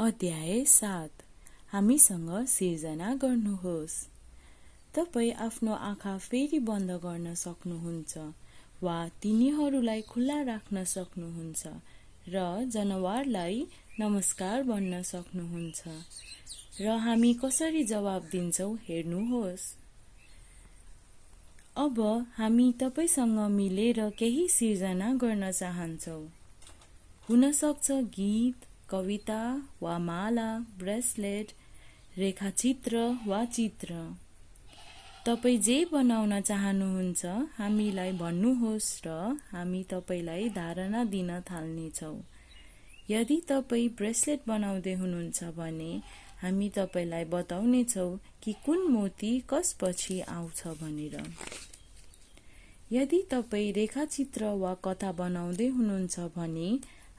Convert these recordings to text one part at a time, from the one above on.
अध्याय सात। हामीसँग सिर्जना गर्नुहोस्। तपाईँ आफ्नो आँखा फेरि बन्द गर्न सक्नुहुन्छ वा तिनीहरूलाई खुल्ला राख्न सक्नुहुन्छ र जनावरलाई नमस्कार भन्न सक्नुहुन्छ। र हामी कसरी जवाब दिन्छौँ हेर्नुहोस्। अब हामी तपाईँसँग मिलेर केही सिर्जना गर्न चाहन्छौँ। हुनसक्छ गीत कविता वा माला ब्रेसलेट रेखाचित्र वा चित्र। तपाईँ जे बनाउन चाहनुहुन्छ हामीलाई भन्नुहोस् र हामी तपाईँलाई धारणा दिन थाल्नेछौँ। यदि तपाईँ ब्रेसलेट बनाउँदै हुनुहुन्छ भने हामी तपाईँलाई बताउनेछौँ कि कुन मोती कसपछि आउँछ भनेर। यदि तपाईँ रेखाचित्र वा कथा बनाउँदै हुनुहुन्छ भने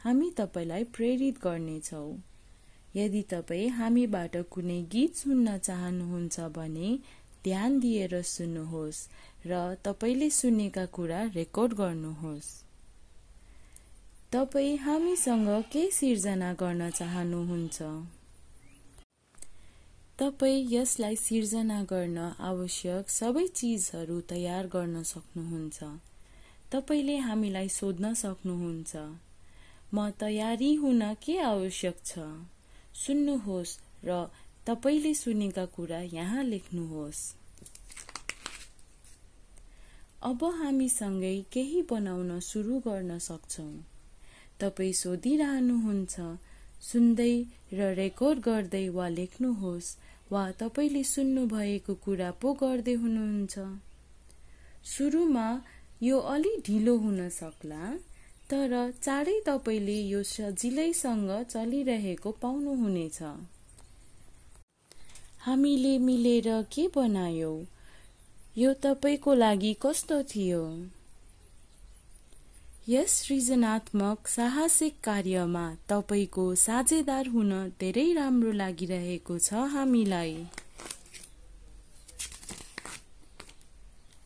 हामी तपाईँलाई प्रेरित गर्नेछौँ। यदि तपाईँ हामीबाट कुनै गीत सुन्न चाहनुहुन्छ भने ध्यान दिएर सुन्नुहोस् र तपाईँले सुनेका कुरा रेकर्ड गर्नुहोस्। तपाईँ हामीसँग के सिर्जना गर्न चाहनुहुन्छ? तपाईँ यसलाई सिर्जना गर्न आवश्यक सबै चिजहरू तयार गर्न सक्नुहुन्छ। तपाईँले हामीलाई सोध्न सक्नुहुन्छ। म तयारी हुन के आवश्यक छ? सुन्नुहोस् र तपाईँले सुनेका कुरा यहाँ लेख्नुहोस्। अब हामीसँगै केही बनाउन सुरु गर्न सक्छौँ। तपाईँ सोधिरहनुहुन्छ सुन्दै र रेकर्ड गर्दै वा लेख्नुहोस् वा तपाईँले सुन्नुभएको कुरा पो गर्दै हुनुहुन्छ। सुरुमा यो अलि ढिलो हुन सक्ला। तर चाँडै तपाईँले यो सजिलैसँग चलिरहेको पाउनुहुनेछ। हामीले मिलेर के बनायौँ? यो तपाईँको लागि कस्तो थियो? यस सृजनात्मक साहसिक कार्यमा तपाईँको साझेदार हुन धेरै राम्रो लागिरहेको छ हामीलाई।